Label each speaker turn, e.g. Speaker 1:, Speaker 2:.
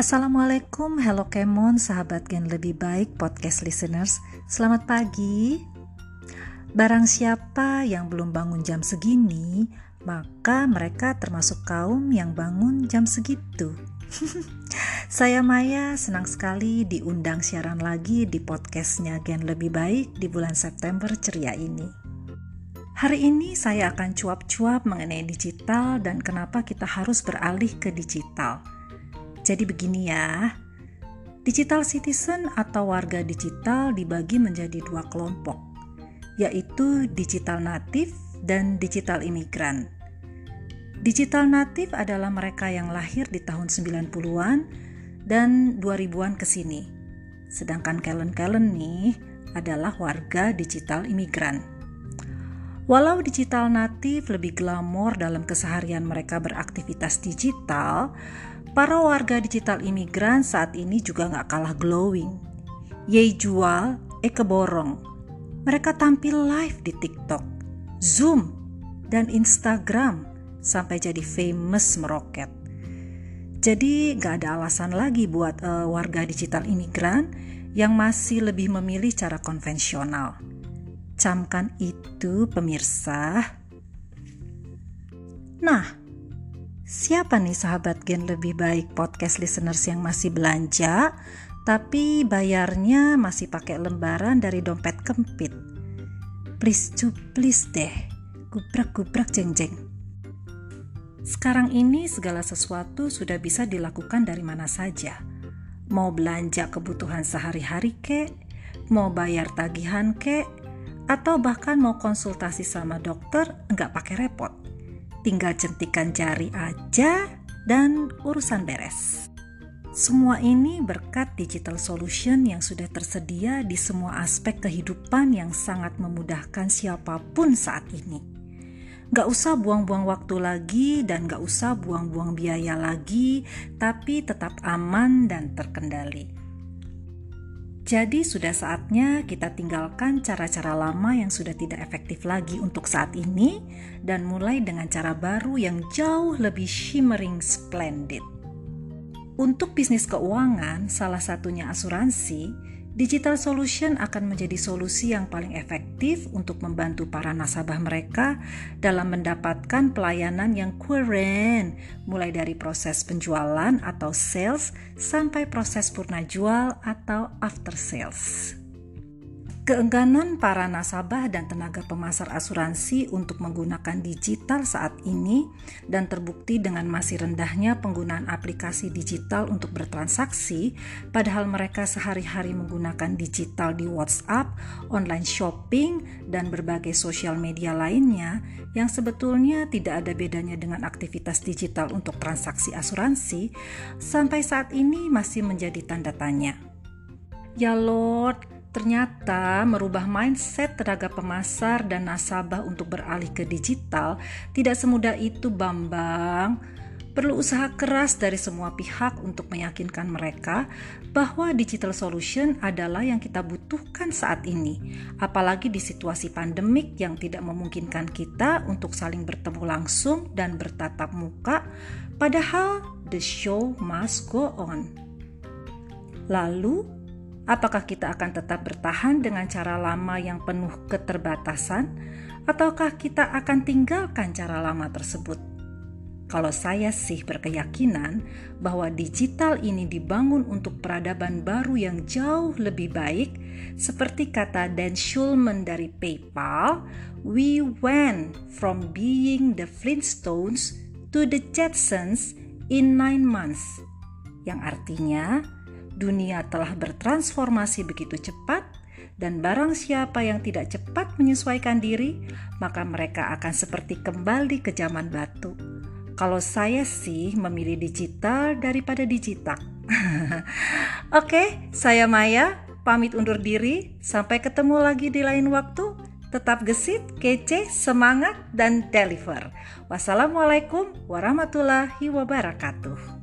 Speaker 1: Assalamualaikum, hello Kemon, sahabat gen lebih baik podcast listeners. Selamat pagi. Barang siapa yang belum bangun jam segini, maka mereka termasuk kaum yang bangun jam segitu. Saya Maya, senang sekali diundang siaran lagi di podcastnya Gen Lebih Baik di bulan September ceria ini. Hari ini saya akan cuap-cuap mengenai digital dan kenapa kita harus beralih ke digital. Jadi begini ya, digital citizen atau warga digital dibagi menjadi dua kelompok, yaitu digital natif dan digital imigran. Digital natif adalah mereka yang lahir di tahun 90-an dan 2000-an ke sini. Sedangkan kalian-kalian nih adalah warga digital imigran. Walau digital natif lebih glamor dalam keseharian mereka beraktivitas digital, Para warga digital imigran saat ini juga nggak kalah glowing. Ye jual, eh keborong. Mereka tampil live di TikTok, Zoom, dan Instagram sampai jadi famous meroket. Jadi nggak ada alasan lagi buat uh, warga digital imigran yang masih lebih memilih cara konvensional. Camkan itu pemirsa. Nah, Siapa nih sahabat gen lebih baik podcast listeners yang masih belanja tapi bayarnya masih pakai lembaran dari dompet kempit? Please to please deh, gubrak-gubrak jeng-jeng. Sekarang ini segala sesuatu sudah bisa dilakukan dari mana saja. Mau belanja kebutuhan sehari-hari kek, mau bayar tagihan kek, atau bahkan mau konsultasi sama dokter nggak pakai repot tinggal jentikan jari aja dan urusan beres. Semua ini berkat digital solution yang sudah tersedia di semua aspek kehidupan yang sangat memudahkan siapa pun saat ini. Gak usah buang-buang waktu lagi dan gak usah buang-buang biaya lagi, tapi tetap aman dan terkendali. Jadi sudah saatnya kita tinggalkan cara-cara lama yang sudah tidak efektif lagi untuk saat ini dan mulai dengan cara baru yang jauh lebih shimmering splendid. Untuk bisnis keuangan, salah satunya asuransi, Digital solution akan menjadi solusi yang paling efektif untuk membantu para nasabah mereka dalam mendapatkan pelayanan yang keren, mulai dari proses penjualan atau sales sampai proses purna jual atau after sales. Keengganan para nasabah dan tenaga pemasar asuransi untuk menggunakan digital saat ini dan terbukti dengan masih rendahnya penggunaan aplikasi digital untuk bertransaksi, padahal mereka sehari-hari menggunakan digital di WhatsApp, online shopping, dan berbagai sosial media lainnya yang sebetulnya tidak ada bedanya dengan aktivitas digital untuk transaksi asuransi, sampai saat ini masih menjadi tanda tanya. Ya Lord, Ternyata merubah mindset tenaga pemasar dan nasabah untuk beralih ke digital tidak semudah itu Bambang. Perlu usaha keras dari semua pihak untuk meyakinkan mereka bahwa digital solution adalah yang kita butuhkan saat ini, apalagi di situasi pandemik yang tidak memungkinkan kita untuk saling bertemu langsung dan bertatap muka, padahal the show must go on. Lalu, Apakah kita akan tetap bertahan dengan cara lama yang penuh keterbatasan, ataukah kita akan tinggalkan cara lama tersebut? Kalau saya sih berkeyakinan bahwa digital ini dibangun untuk peradaban baru yang jauh lebih baik, seperti kata Dan Schulman dari PayPal, we went from being the Flintstones to the Jetsons in nine months. Yang artinya, dunia telah bertransformasi begitu cepat, dan barang siapa yang tidak cepat menyesuaikan diri, maka mereka akan seperti kembali ke zaman batu. Kalau saya sih memilih digital daripada digital. Oke, saya Maya, pamit undur diri. Sampai ketemu lagi di lain waktu. Tetap gesit, kece, semangat, dan deliver. Wassalamualaikum warahmatullahi wabarakatuh.